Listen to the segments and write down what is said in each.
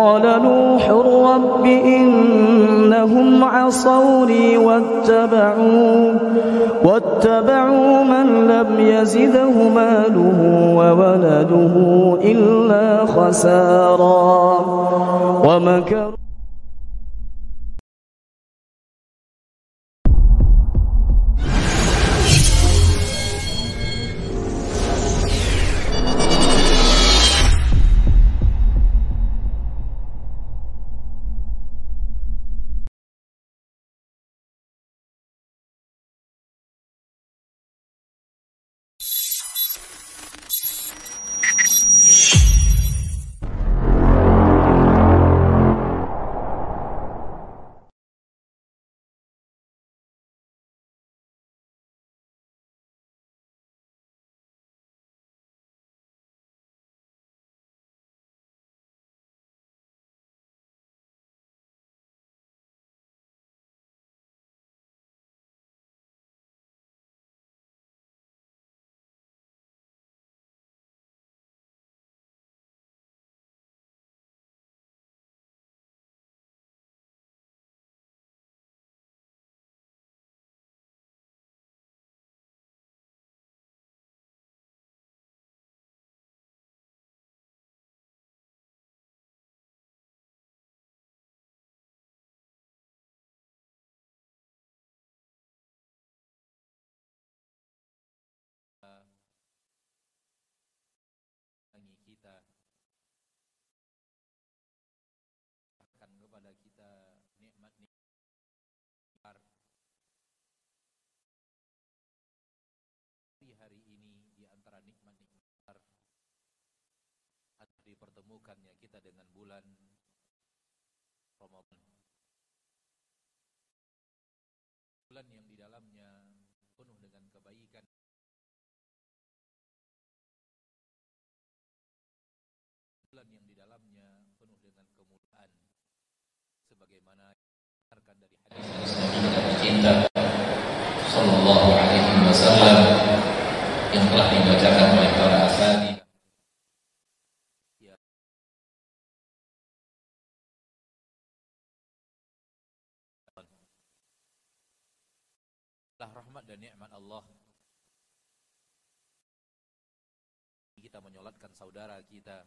قال نوح رب إنهم عصوني واتبعوا واتبعوا من لم يزده ماله وولده إلا خسارا. ومكروا kita dengan bulan Ramadan. Bulan yang di dalamnya penuh dengan kebaikan. Bulan yang di dalamnya penuh dengan kemuliaan. Sebagaimana dikatakan dari hadis kita sallallahu alaihi wasallam yang telah dibacakan oleh para ashabi dan nikmat Allah. Kita menyolatkan saudara kita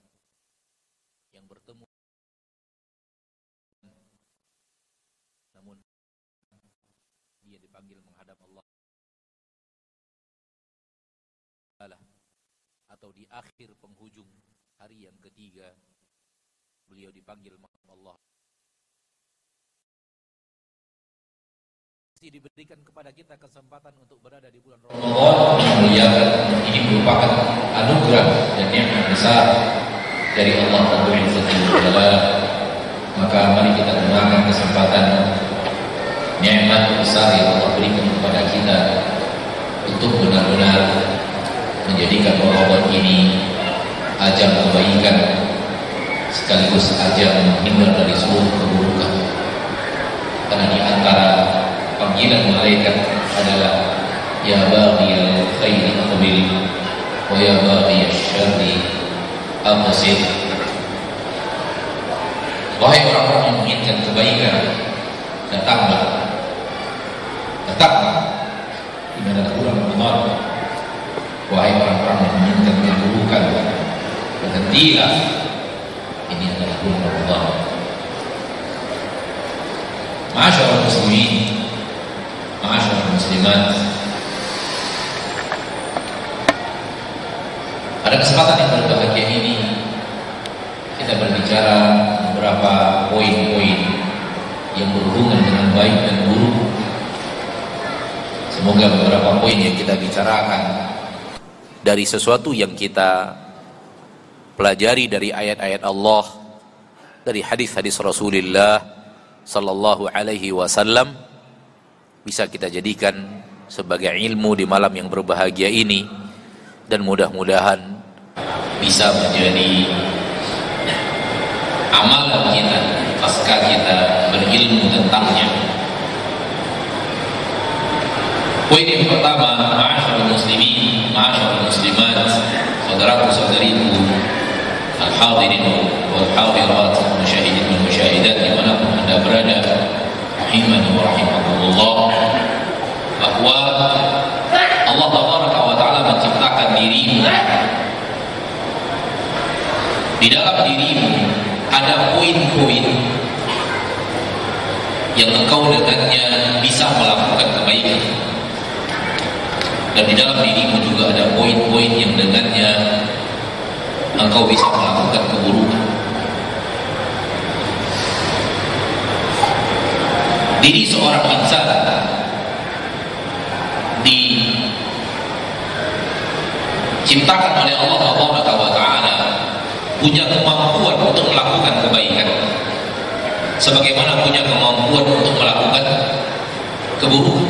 yang bertemu. Namun dia dipanggil menghadap Allah. Atau di akhir penghujung hari yang ketiga beliau dipanggil menghadap Allah diberikan kepada kita kesempatan untuk berada di bulan Ramadan. Memuliakan ini merupakan anugerah dan nikmat besar dari Allah Rabbul maka mari kita gunakan kesempatan nikmat besar yang Allah berikan kepada kita untuk benar-benar menjadikan Ramadan ini ajang kebaikan sekaligus ajang menghindar dari seluruh keburukan. Karena di antara panggilan malaikat adalah ya baghiyal khairi aqbil wa ya baghiyasy syarri aqsid wahai orang-orang yang menginginkan kebaikan datanglah. Datanglah. Di mana bulan Ramadan. Wahai orang-orang yang menginginkan keburukan berhentilah. Ini adalah bulan Ramadan. Masyaallah muslimin Masyaallah muslimat Pada kesempatan yang berbahagia ini Kita berbicara beberapa poin-poin Yang berhubungan dengan baik dan buruk. Semoga beberapa poin yang kita bicarakan Dari sesuatu yang kita pelajari dari ayat-ayat Allah Dari hadis-hadis Rasulullah Sallallahu alaihi wasallam bisa kita jadikan sebagai ilmu di malam yang berbahagia ini dan mudah-mudahan bisa menjadi amalan kita pasca kita berilmu tentangnya. Poin yang pertama, ma'asyarul muslimin, ma'asyarul muslimat, saudaraku saudariku, al-hadirin rahimani wa rahimakumullah. Bahwa Allah tabaraka wa taala menciptakan dirimu. Di dalam dirimu ada poin-poin yang engkau dengannya bisa melakukan kebaikan. Dan di dalam dirimu juga ada poin-poin yang dengannya engkau bisa melakukan keburukan. Diri seorang insan diciptakan oleh Allah Taala punya kemampuan untuk melakukan kebaikan. Sebagaimana punya kemampuan untuk melakukan keburukan.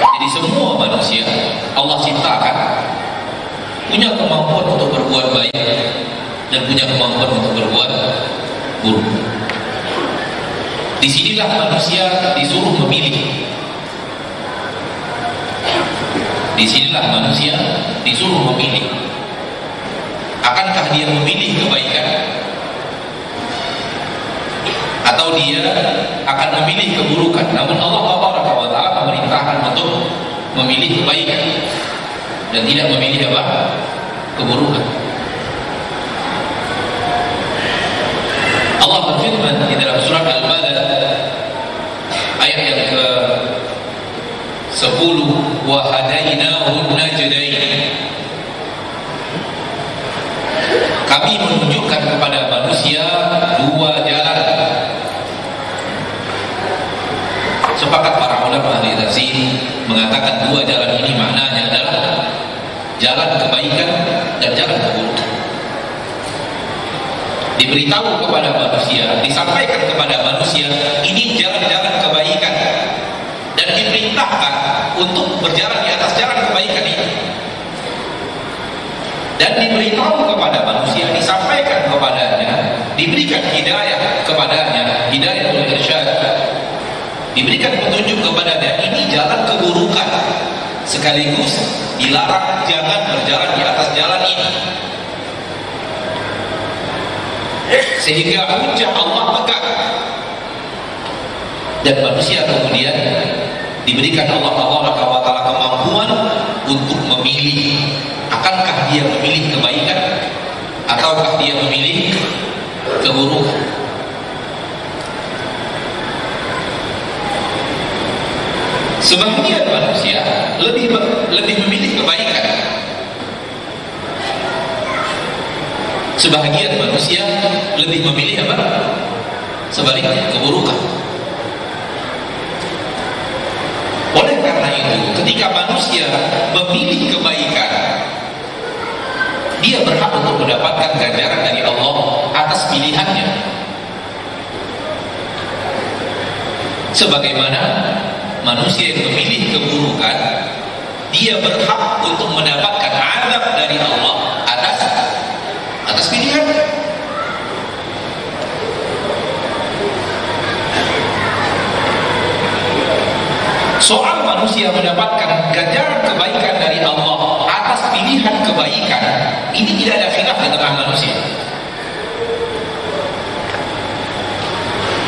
Jadi semua manusia Allah ciptakan punya kemampuan untuk berbuat baik dan punya kemampuan untuk berbuat buruk di sinilah manusia disuruh memilih. Di sinilah manusia disuruh memilih. Akankah dia memilih kebaikan? Atau dia akan memilih keburukan? Namun Allah Taala memerintahkan untuk memilih kebaikan dan tidak memilih apa? Keburukan. Allah berfirman di dalam surat Al-Balad ayat yang ke 10 wa najdain. Kami menunjukkan kepada manusia dua jalan. Sepakat para ulama ahli tafsir mengatakan dua jalan ini maknanya adalah jalan kebaikan dan jalan keburukan. Diberitahu kepada manusia disampaikan kepada manusia ini jalan-jalan kebaikan. Dan diperintahkan untuk berjalan di atas jalan kebaikan ini. Dan diberitahu kepada manusia disampaikan kepadanya diberikan hidayah kepadanya hidayah irsyad. Diberikan petunjuk kepadanya ini jalan keburukan. Sekaligus dilarang jangan berjalan di atas jalan ini. Sehingga hujah Allah pegang dan manusia kemudian diberikan Allah Taala kemampuan untuk memilih akankah dia memilih kebaikan ataukah dia memilih keburukan? Sebagian manusia lebih lebih memilih kebaikan. Sebagian manusia lebih memilih apa? Sebaliknya keburukan oleh karena itu ketika manusia memilih kebaikan dia berhak untuk mendapatkan ganjaran dari Allah atas pilihannya. Sebagaimana manusia yang memilih keburukan dia berhak untuk mendapatkan azab dari Allah atas atas pilihannya soal manusia mendapatkan ganjaran kebaikan dari Allah atas pilihan kebaikan ini tidak ada khilaf di tengah manusia.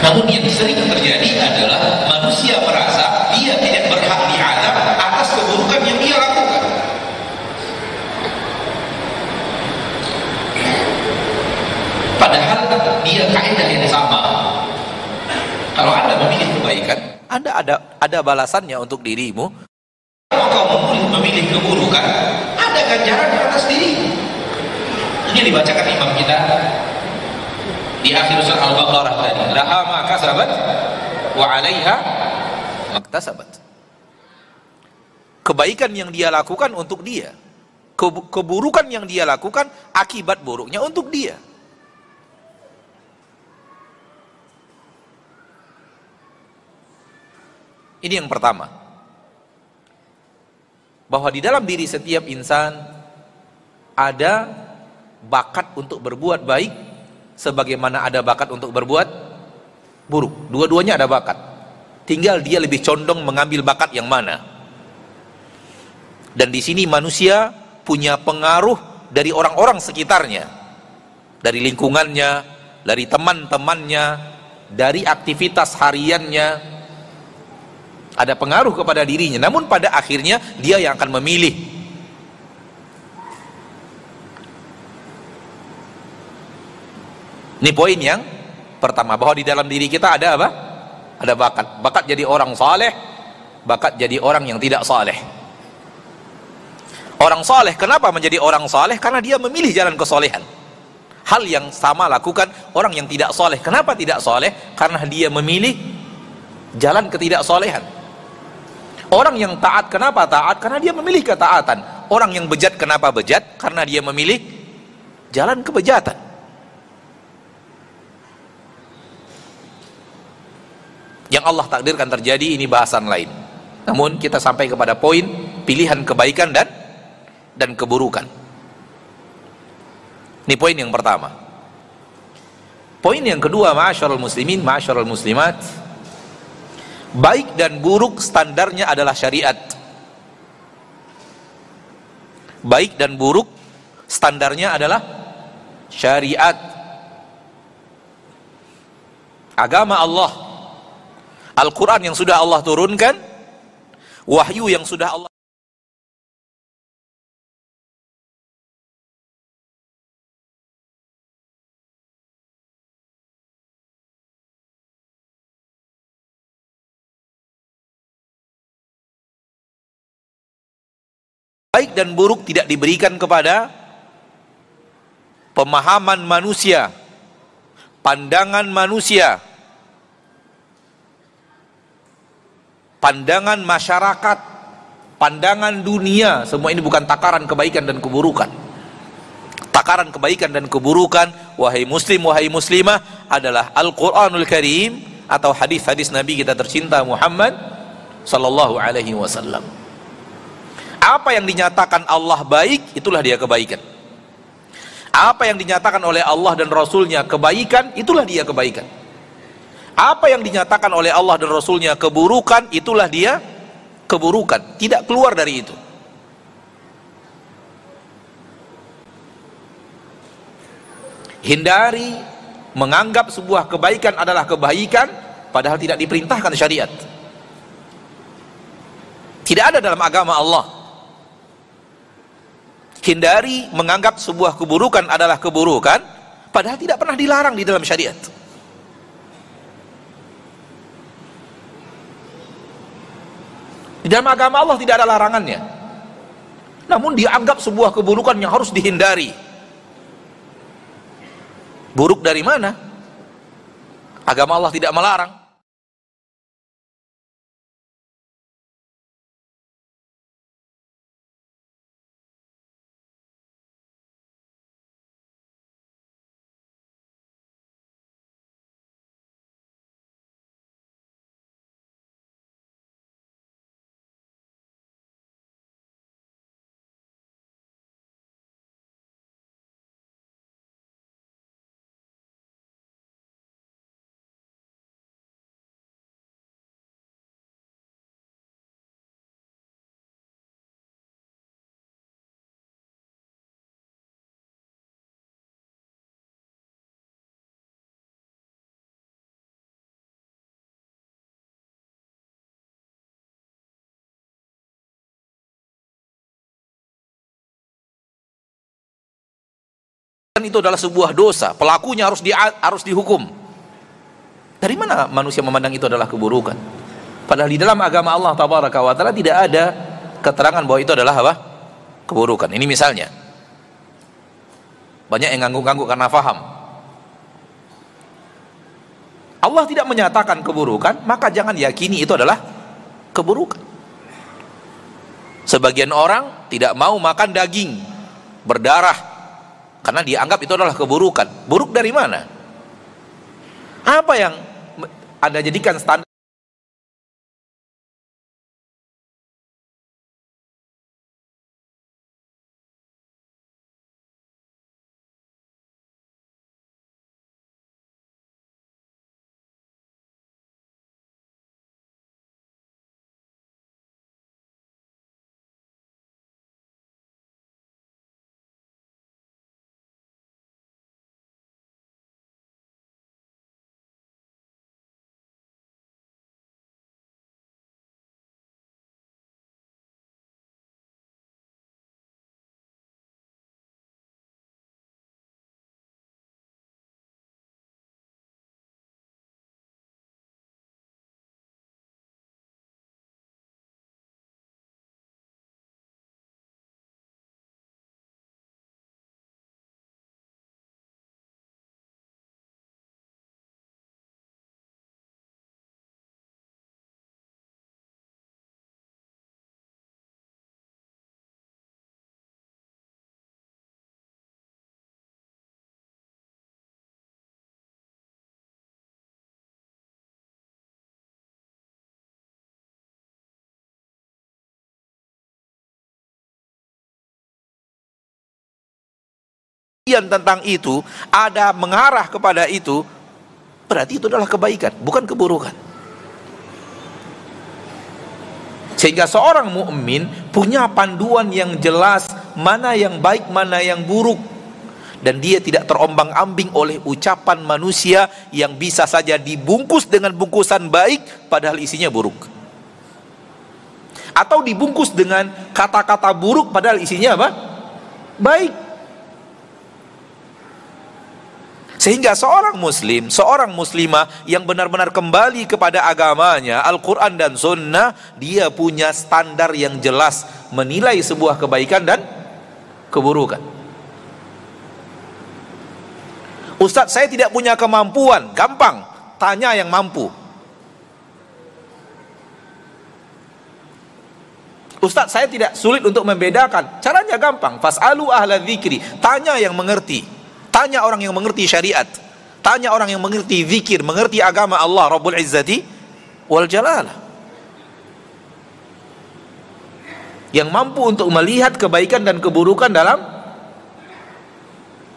Namun yang sering terjadi adalah manusia merasa dia tidak berhak diadab atas keburukan yang dia lakukan. Padahal dia kaidah yang sama. Kalau anda memilih kebaikan anda ada ada balasannya untuk dirimu. Kalau kau memilih keburukan, ada ganjaran di atas diri. Ini dibacakan imam kita di akhir surat Al-Baqarah tadi. Laha ma kasabat wa 'alaiha maktasabat. Kebaikan yang dia lakukan untuk dia. Keburukan yang dia lakukan akibat buruknya untuk dia. Ini yang pertama. Bahwa di dalam diri setiap insan ada bakat untuk berbuat baik sebagaimana ada bakat untuk berbuat buruk. Dua-duanya ada bakat. Tinggal dia lebih condong mengambil bakat yang mana. Dan di sini manusia punya pengaruh dari orang-orang sekitarnya. Dari lingkungannya, dari teman-temannya, dari aktivitas hariannya, ada pengaruh kepada dirinya namun pada akhirnya dia yang akan memilih Ini poin yang pertama bahwa di dalam diri kita ada apa? Ada bakat. Bakat jadi orang saleh, bakat jadi orang yang tidak saleh. Orang saleh kenapa menjadi orang saleh? Karena dia memilih jalan kesolehan. Hal yang sama lakukan orang yang tidak soleh. Kenapa tidak soleh? Karena dia memilih jalan ketidaksolehan. Orang yang taat kenapa taat? Karena dia memilih ketaatan. Orang yang bejat kenapa bejat? Karena dia memilih jalan kebejatan. Yang Allah takdirkan terjadi ini bahasan lain. Namun kita sampai kepada poin pilihan kebaikan dan dan keburukan. Ini poin yang pertama. Poin yang kedua, ma'asyarul muslimin, ma'asyarul muslimat. Baik dan buruk standarnya adalah syariat. Baik dan buruk standarnya adalah syariat. Agama Allah. Al-Quran yang sudah Allah turunkan. Wahyu yang sudah Allah dan buruk tidak diberikan kepada pemahaman manusia, pandangan manusia, pandangan masyarakat, pandangan dunia, semua ini bukan takaran kebaikan dan keburukan. Takaran kebaikan dan keburukan, wahai muslim, wahai muslimah, adalah Al-Quranul Karim atau hadis-hadis Nabi kita tercinta Muhammad sallallahu alaihi wasallam. Apa yang dinyatakan Allah baik, itulah dia kebaikan. Apa yang dinyatakan oleh Allah dan Rasulnya kebaikan, itulah dia kebaikan. Apa yang dinyatakan oleh Allah dan Rasulnya keburukan, itulah dia keburukan. Tidak keluar dari itu. Hindari menganggap sebuah kebaikan adalah kebaikan, padahal tidak diperintahkan syariat. Tidak ada dalam agama Allah hindari menganggap sebuah keburukan adalah keburukan padahal tidak pernah dilarang di dalam syariat. Di dalam agama Allah tidak ada larangannya. Namun dianggap sebuah keburukan yang harus dihindari. Buruk dari mana? Agama Allah tidak melarang itu adalah sebuah dosa. Pelakunya harus di, harus dihukum. Dari mana manusia memandang itu adalah keburukan? Padahal di dalam agama Allah tabaraka wa taala tidak ada keterangan bahwa itu adalah apa? Keburukan. Ini misalnya. Banyak yang ngangguk-ngangguk karena faham. Allah tidak menyatakan keburukan maka jangan yakini itu adalah keburukan. Sebagian orang tidak mau makan daging berdarah karena dianggap itu adalah keburukan. Buruk dari mana? Apa yang Anda jadikan standar tentang itu, ada mengarah kepada itu, berarti itu adalah kebaikan, bukan keburukan. Sehingga seorang mukmin punya panduan yang jelas mana yang baik, mana yang buruk. Dan dia tidak terombang-ambing oleh ucapan manusia yang bisa saja dibungkus dengan bungkusan baik padahal isinya buruk. Atau dibungkus dengan kata-kata buruk padahal isinya apa? Baik. Sehingga seorang muslim, seorang muslimah yang benar-benar kembali kepada agamanya, Al-Quran dan Sunnah, dia punya standar yang jelas menilai sebuah kebaikan dan keburukan. Ustadz saya tidak punya kemampuan, gampang, tanya yang mampu. Ustadz saya tidak sulit untuk membedakan, caranya gampang, fas'alu ahla dzikri, tanya yang mengerti. Tanya orang yang mengerti syariat. Tanya orang yang mengerti zikir, mengerti agama Allah Rabbul Izzati wal Jalalah. Yang mampu untuk melihat kebaikan dan keburukan dalam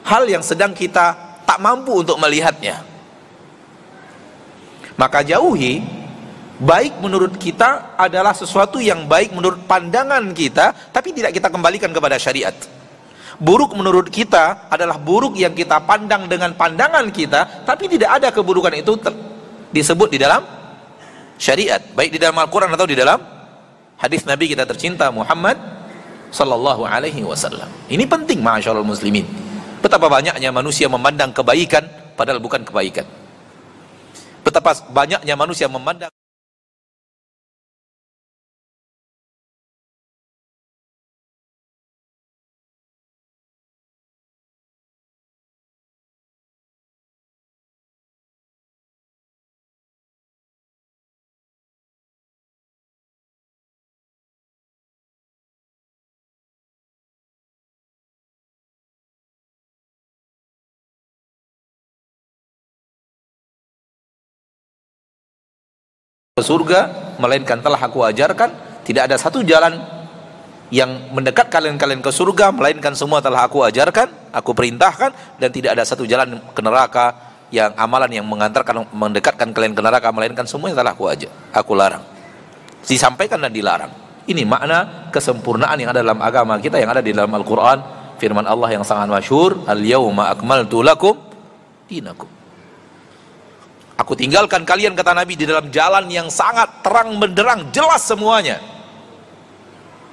hal yang sedang kita tak mampu untuk melihatnya. Maka jauhi baik menurut kita adalah sesuatu yang baik menurut pandangan kita tapi tidak kita kembalikan kepada syariat. Buruk menurut kita adalah buruk yang kita pandang dengan pandangan kita, tapi tidak ada keburukan itu disebut di dalam syariat, baik di dalam Al-Quran atau di dalam hadis Nabi kita tercinta Muhammad sallallahu alaihi wasallam. Ini penting masyaallah muslimin. Betapa banyaknya manusia memandang kebaikan padahal bukan kebaikan. Betapa banyaknya manusia memandang ke surga melainkan telah aku ajarkan tidak ada satu jalan yang mendekat kalian-kalian ke surga melainkan semua telah aku ajarkan aku perintahkan dan tidak ada satu jalan ke neraka yang amalan yang mengantarkan mendekatkan kalian ke neraka melainkan semuanya telah aku ajar aku larang. Disampaikan dan dilarang. Ini makna kesempurnaan yang ada dalam agama kita yang ada di dalam Al-Qur'an. Firman Allah yang sangat masyhur al yauma akmaltu lakum dinakum Aku tinggalkan kalian kata Nabi di dalam jalan yang sangat terang benderang, jelas semuanya.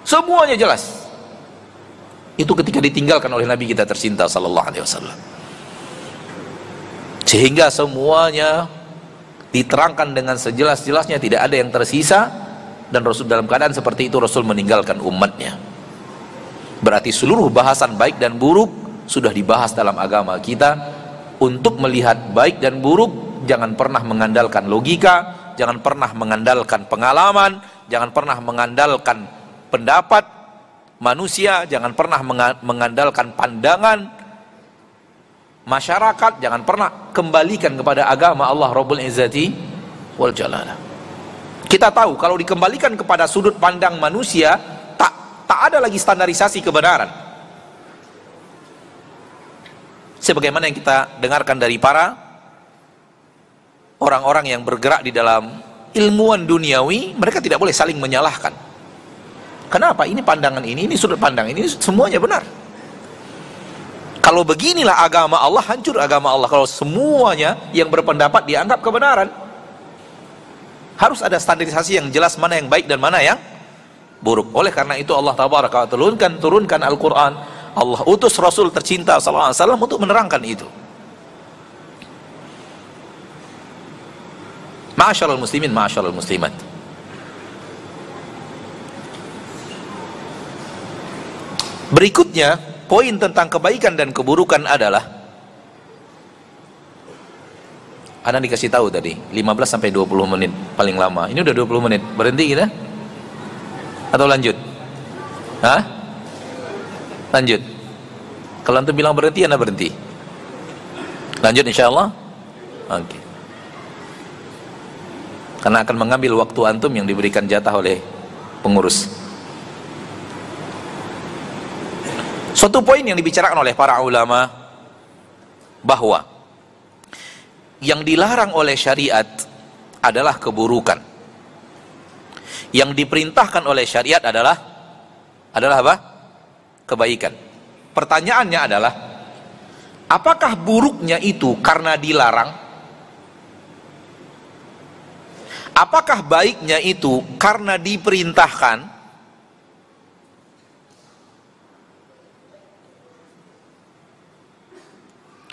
Semuanya jelas. Itu ketika ditinggalkan oleh Nabi kita tercinta sallallahu alaihi wasallam. Sehingga semuanya diterangkan dengan sejelas-jelasnya tidak ada yang tersisa dan Rasul dalam keadaan seperti itu Rasul meninggalkan umatnya. Berarti seluruh bahasan baik dan buruk sudah dibahas dalam agama kita untuk melihat baik dan buruk jangan pernah mengandalkan logika, jangan pernah mengandalkan pengalaman, jangan pernah mengandalkan pendapat manusia, jangan pernah mengandalkan pandangan masyarakat, jangan pernah kembalikan kepada agama Allah Rabbul Izzati wal Jalalah. Kita tahu kalau dikembalikan kepada sudut pandang manusia tak tak ada lagi standarisasi kebenaran. Sebagaimana yang kita dengarkan dari para orang-orang yang bergerak di dalam ilmuwan duniawi, mereka tidak boleh saling menyalahkan. Kenapa? Ini pandangan ini, ini sudut pandang ini, semuanya benar. Kalau beginilah agama Allah, hancur agama Allah. Kalau semuanya yang berpendapat dianggap kebenaran. Harus ada standarisasi yang jelas mana yang baik dan mana yang buruk. Oleh karena itu Allah Taala turunkan turunkan Al-Qur'an. Allah utus Rasul tercinta sallallahu alaihi untuk menerangkan itu. Ma'asyarul muslimin, ma'asyarul muslimat. Berikutnya, poin tentang kebaikan dan keburukan adalah Anda dikasih tahu tadi, 15 sampai 20 menit paling lama. Ini udah 20 menit. Berhenti kita? Atau lanjut? Hah? Lanjut. Kalau antum bilang berhenti, Anda berhenti. Lanjut insya Allah? Oke. Okay karena akan mengambil waktu antum yang diberikan jatah oleh pengurus. Suatu poin yang dibicarakan oleh para ulama bahwa yang dilarang oleh syariat adalah keburukan. Yang diperintahkan oleh syariat adalah adalah apa? Kebaikan. Pertanyaannya adalah apakah buruknya itu karena dilarang? Apakah baiknya itu karena diperintahkan?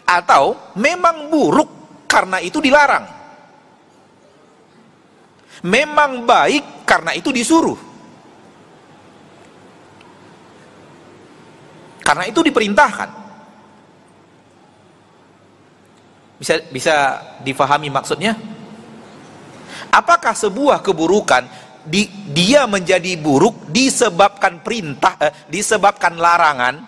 Atau memang buruk karena itu dilarang? Memang baik karena itu disuruh. Karena itu diperintahkan. Bisa bisa difahami maksudnya? Apakah sebuah keburukan di, dia menjadi buruk disebabkan perintah, eh, disebabkan larangan?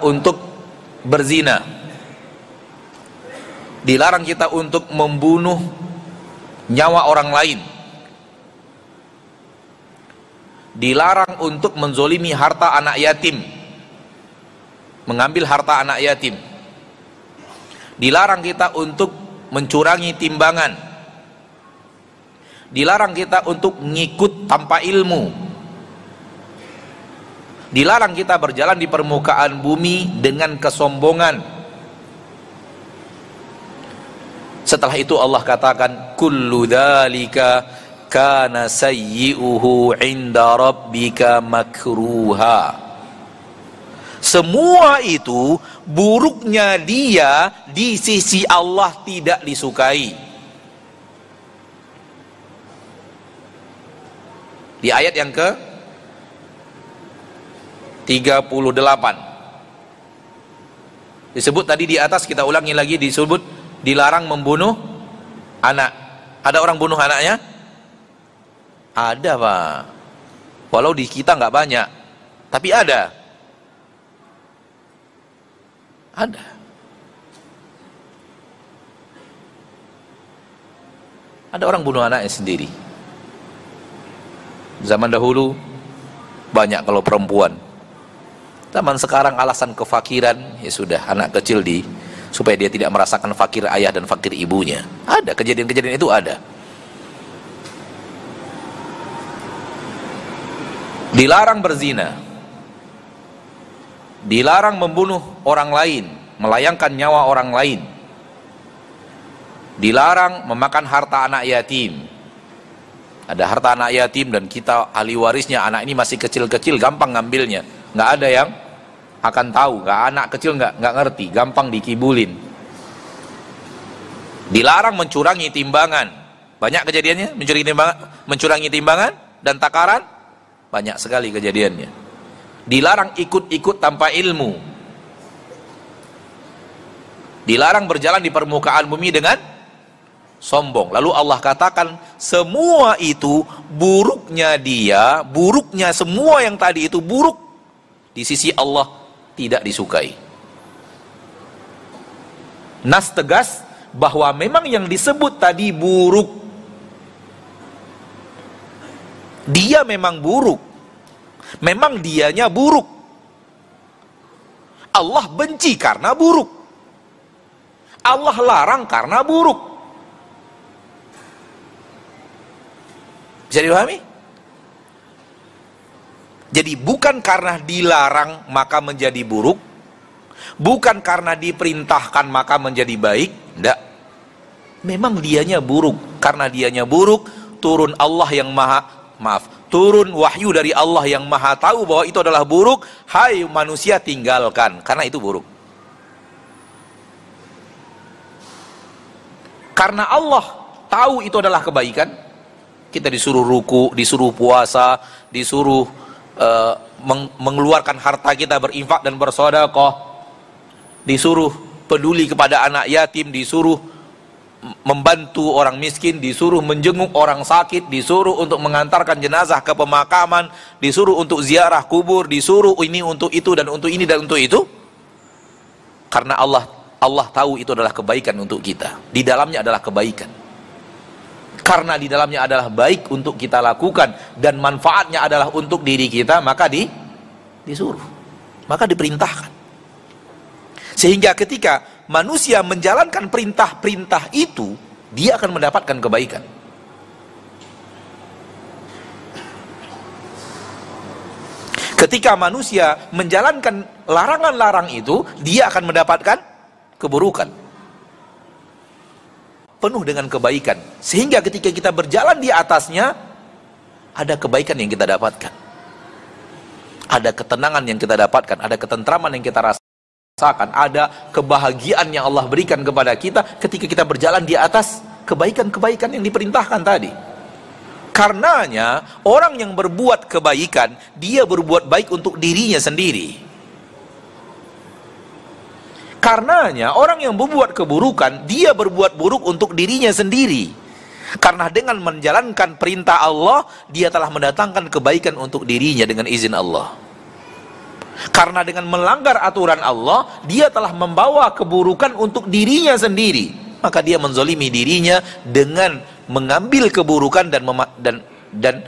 untuk berzina. Dilarang kita untuk membunuh nyawa orang lain. Dilarang untuk menzolimi harta anak yatim. Mengambil harta anak yatim. Dilarang kita untuk mencurangi timbangan. Dilarang kita untuk ngikut tanpa ilmu Dilarang kita berjalan di permukaan bumi dengan kesombongan. Setelah itu Allah katakan kullu dzalika kana sayyi'uhu 'inda rabbika makruha. Semua itu buruknya dia di sisi Allah tidak disukai. Di ayat yang ke 38 disebut tadi di atas kita ulangi lagi disebut dilarang membunuh anak. Ada orang bunuh anaknya? Ada pak. Walau di kita nggak banyak tapi ada. Ada. Ada orang bunuh anaknya sendiri. Zaman dahulu banyak kalau perempuan. Zaman sekarang alasan kefakiran ya sudah anak kecil di supaya dia tidak merasakan fakir ayah dan fakir ibunya. Ada kejadian-kejadian itu ada. Dilarang berzina. Dilarang membunuh orang lain, melayangkan nyawa orang lain. Dilarang memakan harta anak yatim. Ada harta anak yatim dan kita ahli warisnya anak ini masih kecil-kecil gampang ngambilnya. Nggak ada yang akan tahu nggak? Anak kecil nggak nggak ngerti. Gampang dikibulin. Dilarang mencurangi timbangan. Banyak kejadiannya? Mencurangi timbangan? Mencurangi timbangan dan takaran? Banyak sekali kejadiannya. Dilarang ikut-ikut tanpa ilmu. Dilarang berjalan di permukaan bumi dengan sombong. Lalu Allah katakan semua itu buruknya dia buruknya semua yang tadi itu buruk di sisi Allah tidak disukai. Nas tegas bahwa memang yang disebut tadi buruk. Dia memang buruk. Memang dianya buruk. Allah benci karena buruk. Allah larang karena buruk. Bisa dipahami? Jadi bukan karena dilarang maka menjadi buruk, bukan karena diperintahkan maka menjadi baik, tidak. Memang dianya buruk, karena dianya buruk, turun Allah yang maha, maaf, turun wahyu dari Allah yang maha tahu bahwa itu adalah buruk, hai manusia tinggalkan, karena itu buruk. Karena Allah tahu itu adalah kebaikan, kita disuruh ruku, disuruh puasa, disuruh uh, mengeluarkan harta kita berinfak dan bersodakoh disuruh peduli kepada anak yatim disuruh membantu orang miskin disuruh menjenguk orang sakit disuruh untuk mengantarkan jenazah ke pemakaman disuruh untuk ziarah kubur disuruh ini untuk itu dan untuk ini dan untuk itu karena Allah Allah tahu itu adalah kebaikan untuk kita. Di dalamnya adalah kebaikan. Karena di dalamnya adalah baik untuk kita lakukan dan manfaatnya adalah untuk diri kita, maka di disuruh. Maka diperintahkan. Sehingga ketika manusia menjalankan perintah-perintah itu, dia akan mendapatkan kebaikan. Ketika manusia menjalankan larangan-larang itu, dia akan mendapatkan keburukan. Penuh dengan kebaikan. Sehingga ketika kita berjalan di atasnya, ada kebaikan yang kita dapatkan. Ada ketenangan yang kita dapatkan, ada ketentraman yang kita rasakan, ada kebahagiaan yang Allah berikan kepada kita ketika kita berjalan di atas kebaikan-kebaikan yang diperintahkan tadi. Karenanya orang yang berbuat kebaikan dia berbuat baik untuk dirinya sendiri. Karenanya orang yang berbuat keburukan dia berbuat buruk untuk dirinya sendiri. Karena dengan menjalankan perintah Allah dia telah mendatangkan kebaikan untuk dirinya dengan izin Allah. Karena dengan melanggar aturan Allah dia telah membawa keburukan untuk dirinya sendiri. Maka dia menzolimi dirinya dengan mengambil keburukan dan dan dan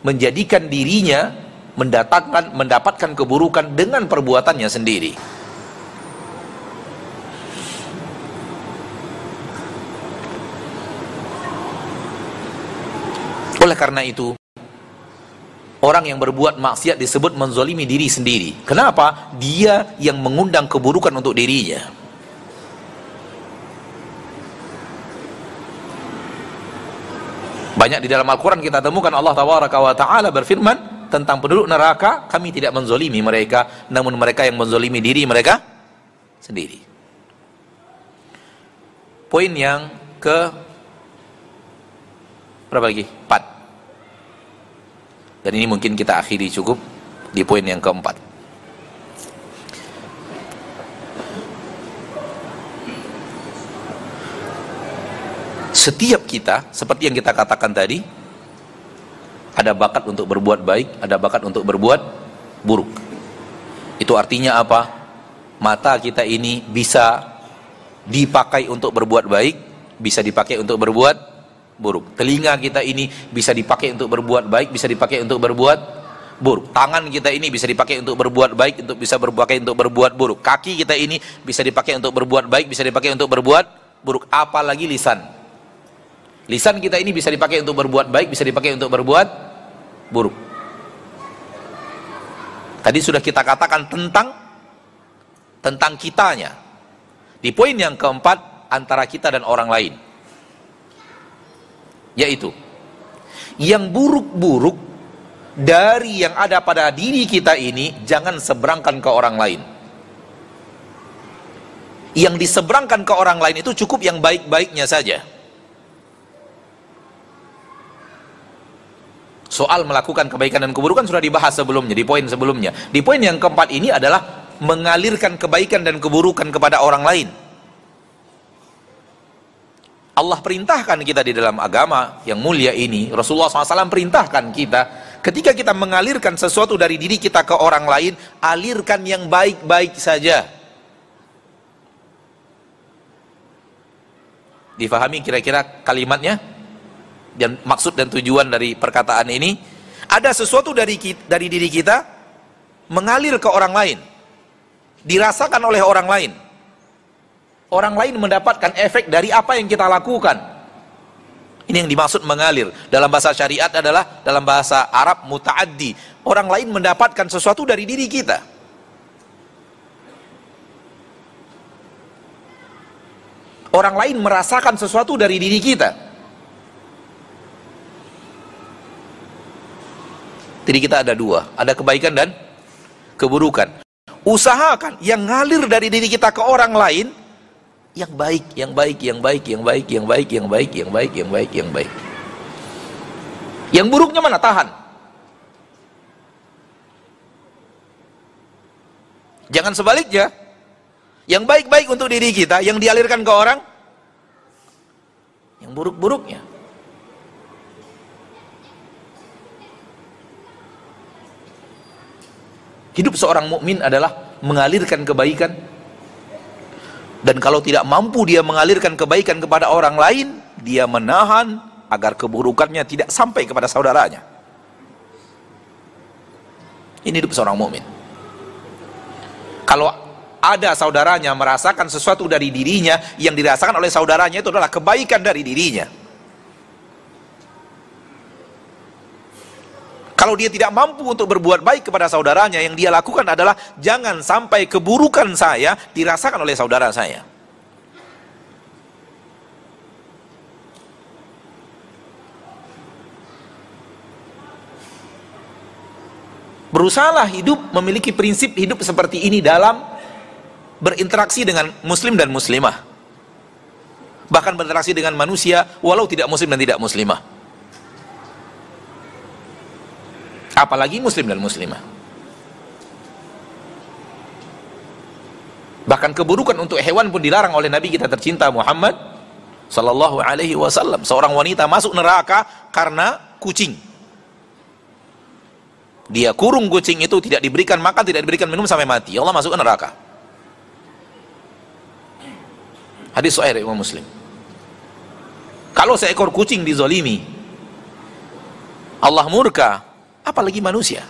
menjadikan dirinya mendatangkan mendapatkan keburukan dengan perbuatannya sendiri. Oleh karena itu, orang yang berbuat maksiat disebut menzolimi diri sendiri. Kenapa? Dia yang mengundang keburukan untuk dirinya. Banyak di dalam Al-Quran kita temukan Allah Taala berfirman tentang penduduk neraka, kami tidak menzolimi mereka, namun mereka yang menzolimi diri mereka sendiri. Poin yang ke berapa lagi? Empat. Dan ini mungkin kita akhiri cukup di poin yang keempat. setiap kita seperti yang kita katakan tadi ada bakat untuk berbuat baik, ada bakat untuk berbuat buruk. Itu artinya apa? Mata kita ini bisa dipakai untuk berbuat baik, bisa dipakai untuk berbuat buruk. Telinga kita ini bisa dipakai untuk berbuat baik, bisa dipakai untuk berbuat buruk. Tangan kita ini bisa dipakai untuk berbuat baik, untuk bisa berpakai untuk berbuat buruk. Kaki kita ini bisa dipakai untuk berbuat baik, bisa dipakai untuk berbuat buruk. Apalagi lisan Lisan kita ini bisa dipakai untuk berbuat baik, bisa dipakai untuk berbuat buruk. Tadi sudah kita katakan tentang tentang kitanya. Di poin yang keempat antara kita dan orang lain. Yaitu yang buruk-buruk dari yang ada pada diri kita ini jangan seberangkan ke orang lain. Yang diseberangkan ke orang lain itu cukup yang baik-baiknya saja. Soal melakukan kebaikan dan keburukan sudah dibahas sebelumnya, di poin sebelumnya. Di poin yang keempat ini adalah mengalirkan kebaikan dan keburukan kepada orang lain. Allah perintahkan kita di dalam agama yang mulia ini, Rasulullah SAW perintahkan kita, ketika kita mengalirkan sesuatu dari diri kita ke orang lain, alirkan yang baik-baik saja. Difahami kira-kira kalimatnya? dan maksud dan tujuan dari perkataan ini? Ada sesuatu dari dari diri kita mengalir ke orang lain. Dirasakan oleh orang lain orang lain mendapatkan efek dari apa yang kita lakukan. Ini yang dimaksud mengalir. Dalam bahasa syariat adalah dalam bahasa Arab mutaaddi. Orang lain mendapatkan sesuatu dari diri kita. Orang lain merasakan sesuatu dari diri kita. Jadi kita ada dua, ada kebaikan dan keburukan. Usahakan yang ngalir dari diri kita ke orang lain yang baik, yang baik, yang baik, yang baik, yang baik, yang baik, yang baik, yang baik, yang baik. Yang buruknya mana? Tahan. Jangan sebaliknya. Yang baik-baik untuk diri kita, yang dialirkan ke orang, yang buruk-buruknya. Hidup seorang mukmin adalah mengalirkan kebaikan Dan kalau tidak mampu dia mengalirkan kebaikan kepada orang lain, dia menahan agar keburukannya tidak sampai kepada saudaranya. Ini hidup seorang mukmin. Kalau ada saudaranya merasakan sesuatu dari dirinya yang dirasakan oleh saudaranya itu adalah kebaikan dari dirinya. Kalau dia tidak mampu untuk berbuat baik kepada saudaranya, yang dia lakukan adalah jangan sampai keburukan saya dirasakan oleh saudara saya. Berusahalah hidup memiliki prinsip hidup seperti ini dalam berinteraksi dengan muslim dan muslimah. Bahkan berinteraksi dengan manusia walau tidak muslim dan tidak muslimah. Apalagi muslim dan muslimah. Bahkan keburukan untuk hewan pun dilarang oleh Nabi kita tercinta Muhammad sallallahu alaihi wasallam. Seorang wanita masuk neraka karena kucing. Dia kurung kucing itu tidak diberikan makan tidak diberikan minum sampai mati. Allah masuk neraka. Hadis sahih Imam Muslim. Kalau seekor kucing dizolimi Allah murka apalagi manusia.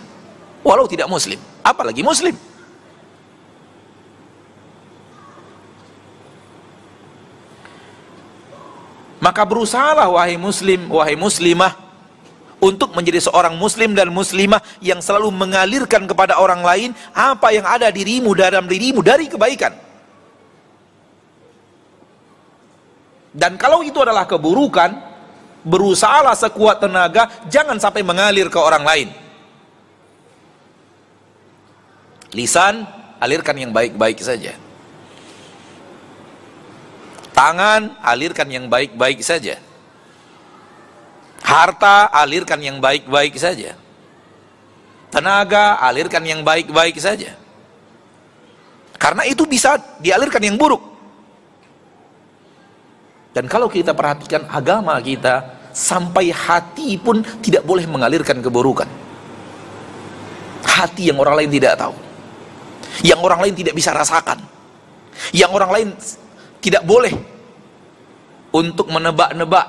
Walau tidak muslim apalagi muslim. Maka berusahalah wahai muslim wahai muslimah untuk menjadi seorang muslim dan muslimah yang selalu mengalirkan kepada orang lain apa yang ada dirimu dalam dirimu dari kebaikan. Dan kalau itu adalah keburukan berusahalah sekuat tenaga jangan sampai mengalir ke orang lain. Lisan alirkan yang baik-baik saja. Tangan alirkan yang baik-baik saja. Harta alirkan yang baik-baik saja. Tenaga alirkan yang baik-baik saja. Karena itu bisa dialirkan yang buruk. Dan kalau kita perhatikan agama kita sampai hati pun tidak boleh mengalirkan keburukan. Hati yang orang lain tidak tahu. Yang orang lain tidak bisa rasakan. Yang orang lain tidak boleh untuk menebak-nebak.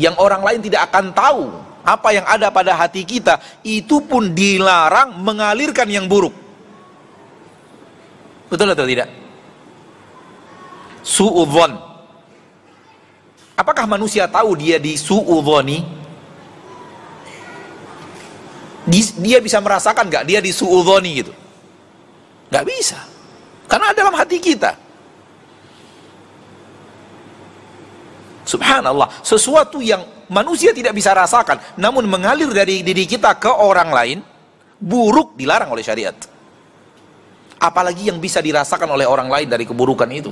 Yang orang lain tidak akan tahu apa yang ada pada hati kita. Itu pun dilarang mengalirkan yang buruk. Betul atau tidak? Su'udhon Apakah manusia tahu dia di su'udhoni? Dia bisa merasakan gak dia di su'udhoni gitu? Gak bisa. Karena dalam hati kita. Subhanallah, sesuatu yang manusia tidak bisa rasakan, namun mengalir dari diri kita ke orang lain, buruk dilarang oleh syariat. Apalagi yang bisa dirasakan oleh orang lain dari keburukan itu.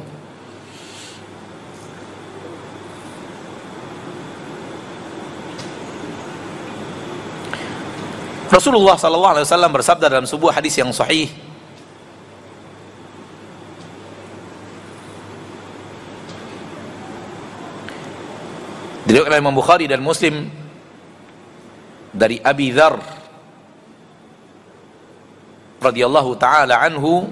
Rasulullah sallallahu alaihi wasallam bersabda dalam sebuah hadis yang sahih Diriwayatkan Imam Bukhari dan Muslim dari Abi Dzar radhiyallahu taala anhu.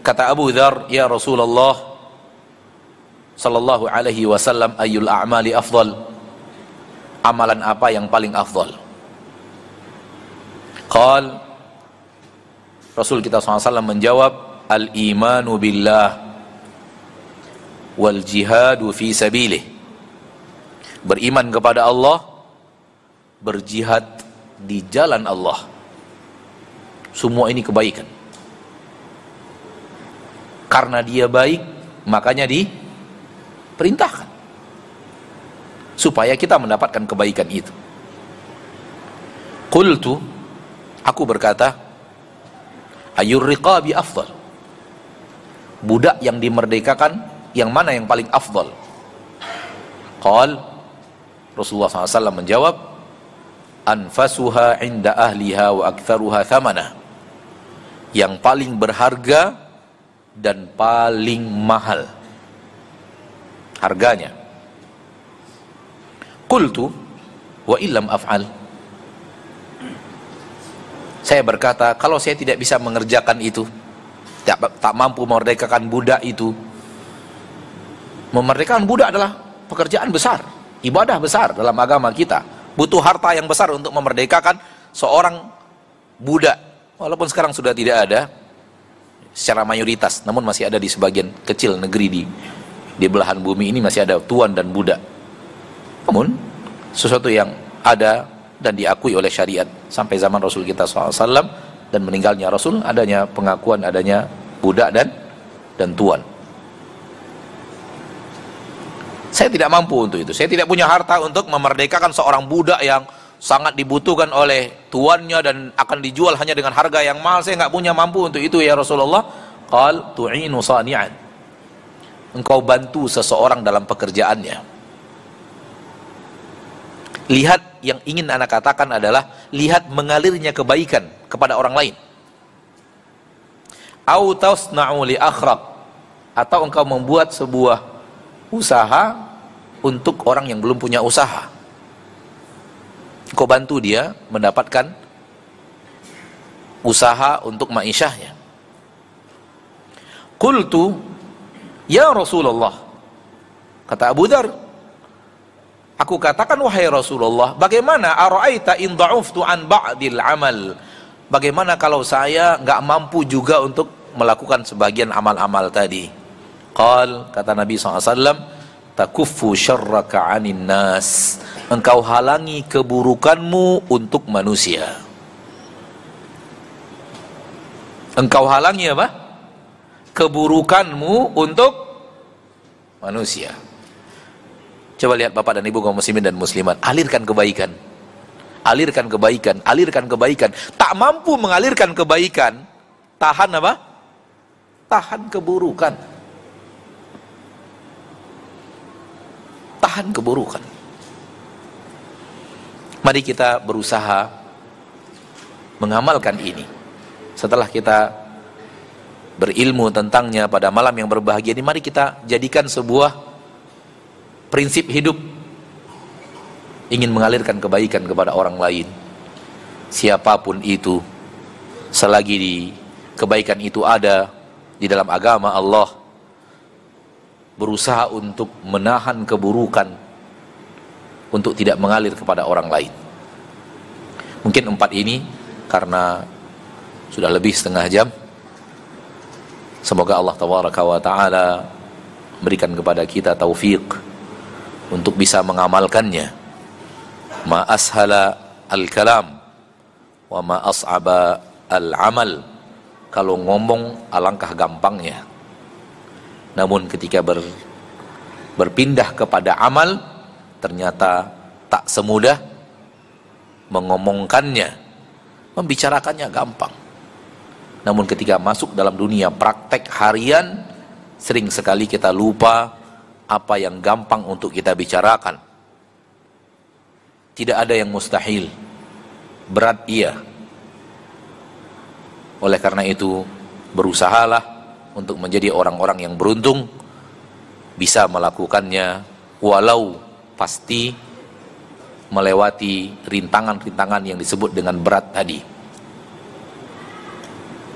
Kata Abu Dzar ya Rasulullah sallallahu alaihi wasallam ayyul a'mali afdal amalan apa yang paling afdal? Qal Rasul kita SAW menjawab Al-imanu billah Wal jihadu fi sabilih. Beriman kepada Allah Berjihad di jalan Allah. Semua ini kebaikan. Karena dia baik Makanya diperintahkan supaya kita mendapatkan kebaikan itu. Qultu aku berkata ayur riqabi afdal. Budak yang dimerdekakan yang mana yang paling afdal? Qal Rasulullah SAW menjawab anfasuha inda ahliha wa aktharuha thamana yang paling berharga dan paling mahal harganya Qultu wa illam af'al. Saya berkata, kalau saya tidak bisa mengerjakan itu, tak, tak mampu memerdekakan budak itu. Memerdekakan budak adalah pekerjaan besar ibadah besar dalam agama kita. Butuh harta yang besar untuk memerdekakan seorang budak. Walaupun sekarang sudah tidak ada secara mayoritas namun masih ada di sebagian kecil negeri di di belahan bumi ini masih ada tuan dan budak namun sesuatu yang ada dan diakui oleh syariat sampai zaman Rasul kita SAW dan meninggalnya Rasul adanya pengakuan adanya budak dan dan tuan. Saya tidak mampu untuk itu. Saya tidak punya harta untuk memerdekakan seorang budak yang sangat dibutuhkan oleh tuannya dan akan dijual hanya dengan harga yang mahal. Saya nggak punya mampu untuk itu ya Rasulullah. Qal tu'inu sani'an. Engkau bantu seseorang dalam pekerjaannya lihat yang ingin anak katakan adalah lihat mengalirnya kebaikan kepada orang lain. Au atau engkau membuat sebuah usaha untuk orang yang belum punya usaha. Engkau bantu dia mendapatkan usaha untuk ma'isyahnya. Qultu ya Rasulullah kata Abu Dhar Aku katakan wahai Rasulullah, bagaimana ara'aita in da'uftu an ba'dil amal? Bagaimana kalau saya nggak mampu juga untuk melakukan sebagian amal-amal tadi? Qal kata Nabi SAW, takuffu syarraka anin nas. Engkau halangi keburukanmu untuk manusia. Engkau halangi apa? Keburukanmu untuk manusia. Coba lihat Bapak dan Ibu kaum muslimin dan muslimat, alirkan kebaikan. Alirkan kebaikan, alirkan kebaikan. Tak mampu mengalirkan kebaikan, tahan apa? Tahan keburukan. Tahan keburukan. Mari kita berusaha mengamalkan ini. Setelah kita berilmu tentangnya pada malam yang berbahagia ini, mari kita jadikan sebuah prinsip hidup ingin mengalirkan kebaikan kepada orang lain. Siapa pun itu selagi di kebaikan itu ada di dalam agama Allah berusaha untuk menahan keburukan untuk tidak mengalir kepada orang lain. Mungkin empat ini karena sudah lebih setengah jam. Semoga Allah Taala berikan kepada kita taufik untuk bisa mengamalkannya. Ma ashala al-kalam wa ma as'aba al-amal. Kalau ngomong alangkah gampangnya. Namun ketika ber, berpindah kepada amal ternyata tak semudah mengomongkannya. Membicarakannya gampang. Namun ketika masuk dalam dunia praktek harian sering sekali kita lupa apa yang gampang untuk kita bicarakan. Tidak ada yang mustahil. Berat iya. Oleh karena itu, berusahalah untuk menjadi orang-orang yang beruntung bisa melakukannya walau pasti melewati rintangan-rintangan yang disebut dengan berat tadi.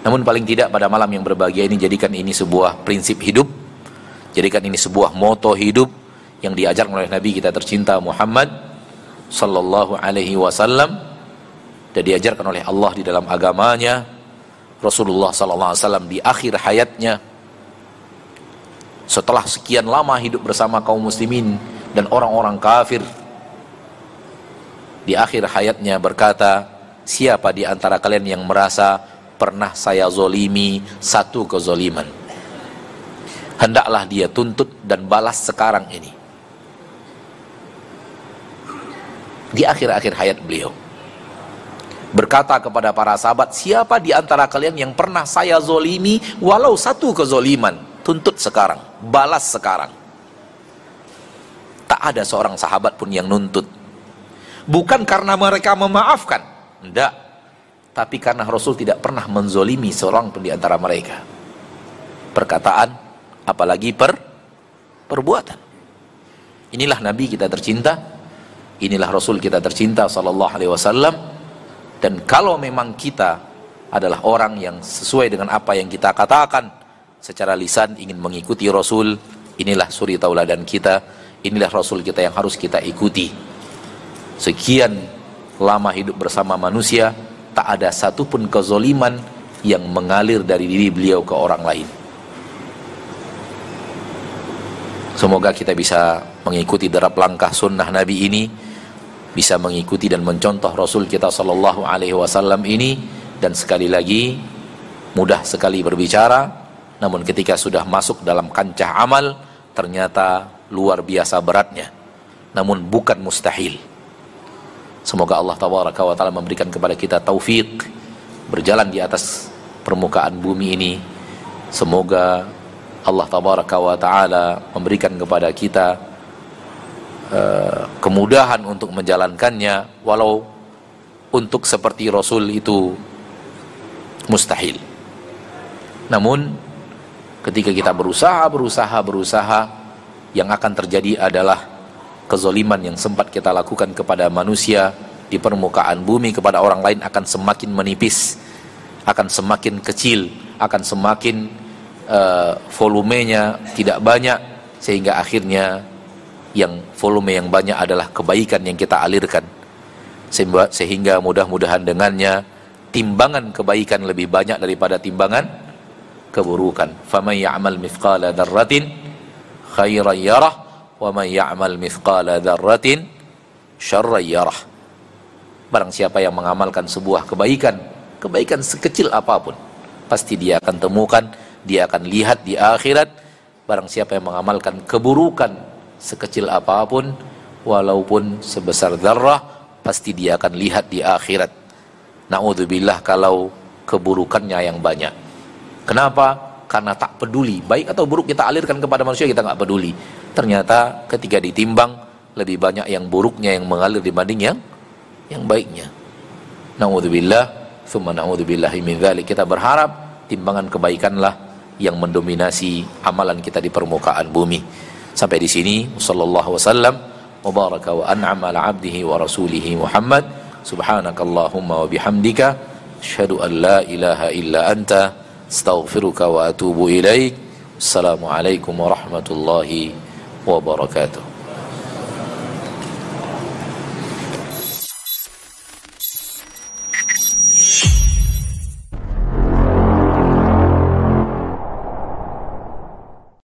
Namun paling tidak pada malam yang berbahagia ini jadikan ini sebuah prinsip hidup Jadikan ini sebuah moto hidup yang diajarkan oleh Nabi kita tercinta Muhammad sallallahu alaihi wasallam dan diajarkan oleh Allah di dalam agamanya Rasulullah sallallahu alaihi wasallam di akhir hayatnya. Setelah sekian lama hidup bersama kaum muslimin dan orang-orang kafir di akhir hayatnya berkata siapa di antara kalian yang merasa pernah saya zolimi satu kezoliman hendaklah dia tuntut dan balas sekarang ini. Di akhir-akhir hayat beliau. Berkata kepada para sahabat, siapa di antara kalian yang pernah saya zolimi walau satu kezoliman, tuntut sekarang, balas sekarang. Tak ada seorang sahabat pun yang nuntut. Bukan karena mereka memaafkan, tidak. Tapi karena Rasul tidak pernah menzolimi seorang pun di antara mereka. Perkataan apalagi per perbuatan. Inilah nabi kita tercinta, inilah rasul kita tercinta sallallahu alaihi wasallam. Dan kalau memang kita adalah orang yang sesuai dengan apa yang kita katakan secara lisan ingin mengikuti Rasul inilah suri tauladan kita inilah Rasul kita yang harus kita ikuti. Sekian lama hidup bersama manusia tak ada satupun kezoliman yang mengalir dari diri beliau ke orang lain semoga kita bisa mengikuti derap langkah sunnah Nabi ini bisa mengikuti dan mencontoh Rasul kita Sallallahu Alaihi Wasallam ini dan sekali lagi mudah sekali berbicara namun ketika sudah masuk dalam kancah amal ternyata luar biasa beratnya namun bukan mustahil. Semoga Allah tabaraka wa taala memberikan kepada kita taufik berjalan di atas permukaan bumi ini. Semoga Allah tabaraka wa taala memberikan kepada kita uh, kemudahan untuk menjalankannya walau untuk seperti Rasul itu mustahil. Namun ketika kita berusaha berusaha berusaha yang akan terjadi adalah kezoliman yang sempat kita lakukan kepada manusia di permukaan bumi kepada orang lain akan semakin menipis akan semakin kecil akan semakin uh, volumenya tidak banyak sehingga akhirnya yang volume yang banyak adalah kebaikan yang kita alirkan. Sehingga, mudah-mudahan dengannya timbangan kebaikan lebih banyak daripada timbangan keburukan. Faman ya'mal mithqala dzarratin khairan yarah wa man ya'mal mithqala dzarratin syarran barang siapa yang mengamalkan sebuah kebaikan kebaikan sekecil apa pun pasti dia akan temukan dia akan lihat di akhirat. Barang siapa yang mengamalkan keburukan sekecil apa pun walaupun sebesar darah pasti dia akan lihat di akhirat. Naudzubillah kalau keburukannya yang banyak. Kenapa? Karena tak peduli. Baik atau buruk kita alirkan kepada manusia kita nggak peduli. Ternyata ketika ditimbang lebih banyak yang buruknya yang mengalir dibanding yang yang baiknya. Naudzubillah. Thumma naudzubillahi min kita berharap timbangan kebaikanlah yang mendominasi amalan kita di permukaan bumi. Sampai di sini sallallahu wasallam wa baraka wa an'ama ala 'abdihi wa rasulihi Muhammad. Subhanakallahumma wa bihamdika asyhadu an la ilaha illa anta astaghfiruka wa atubu ilaik. Assalamualaikum warahmatullahi wabarakatuh.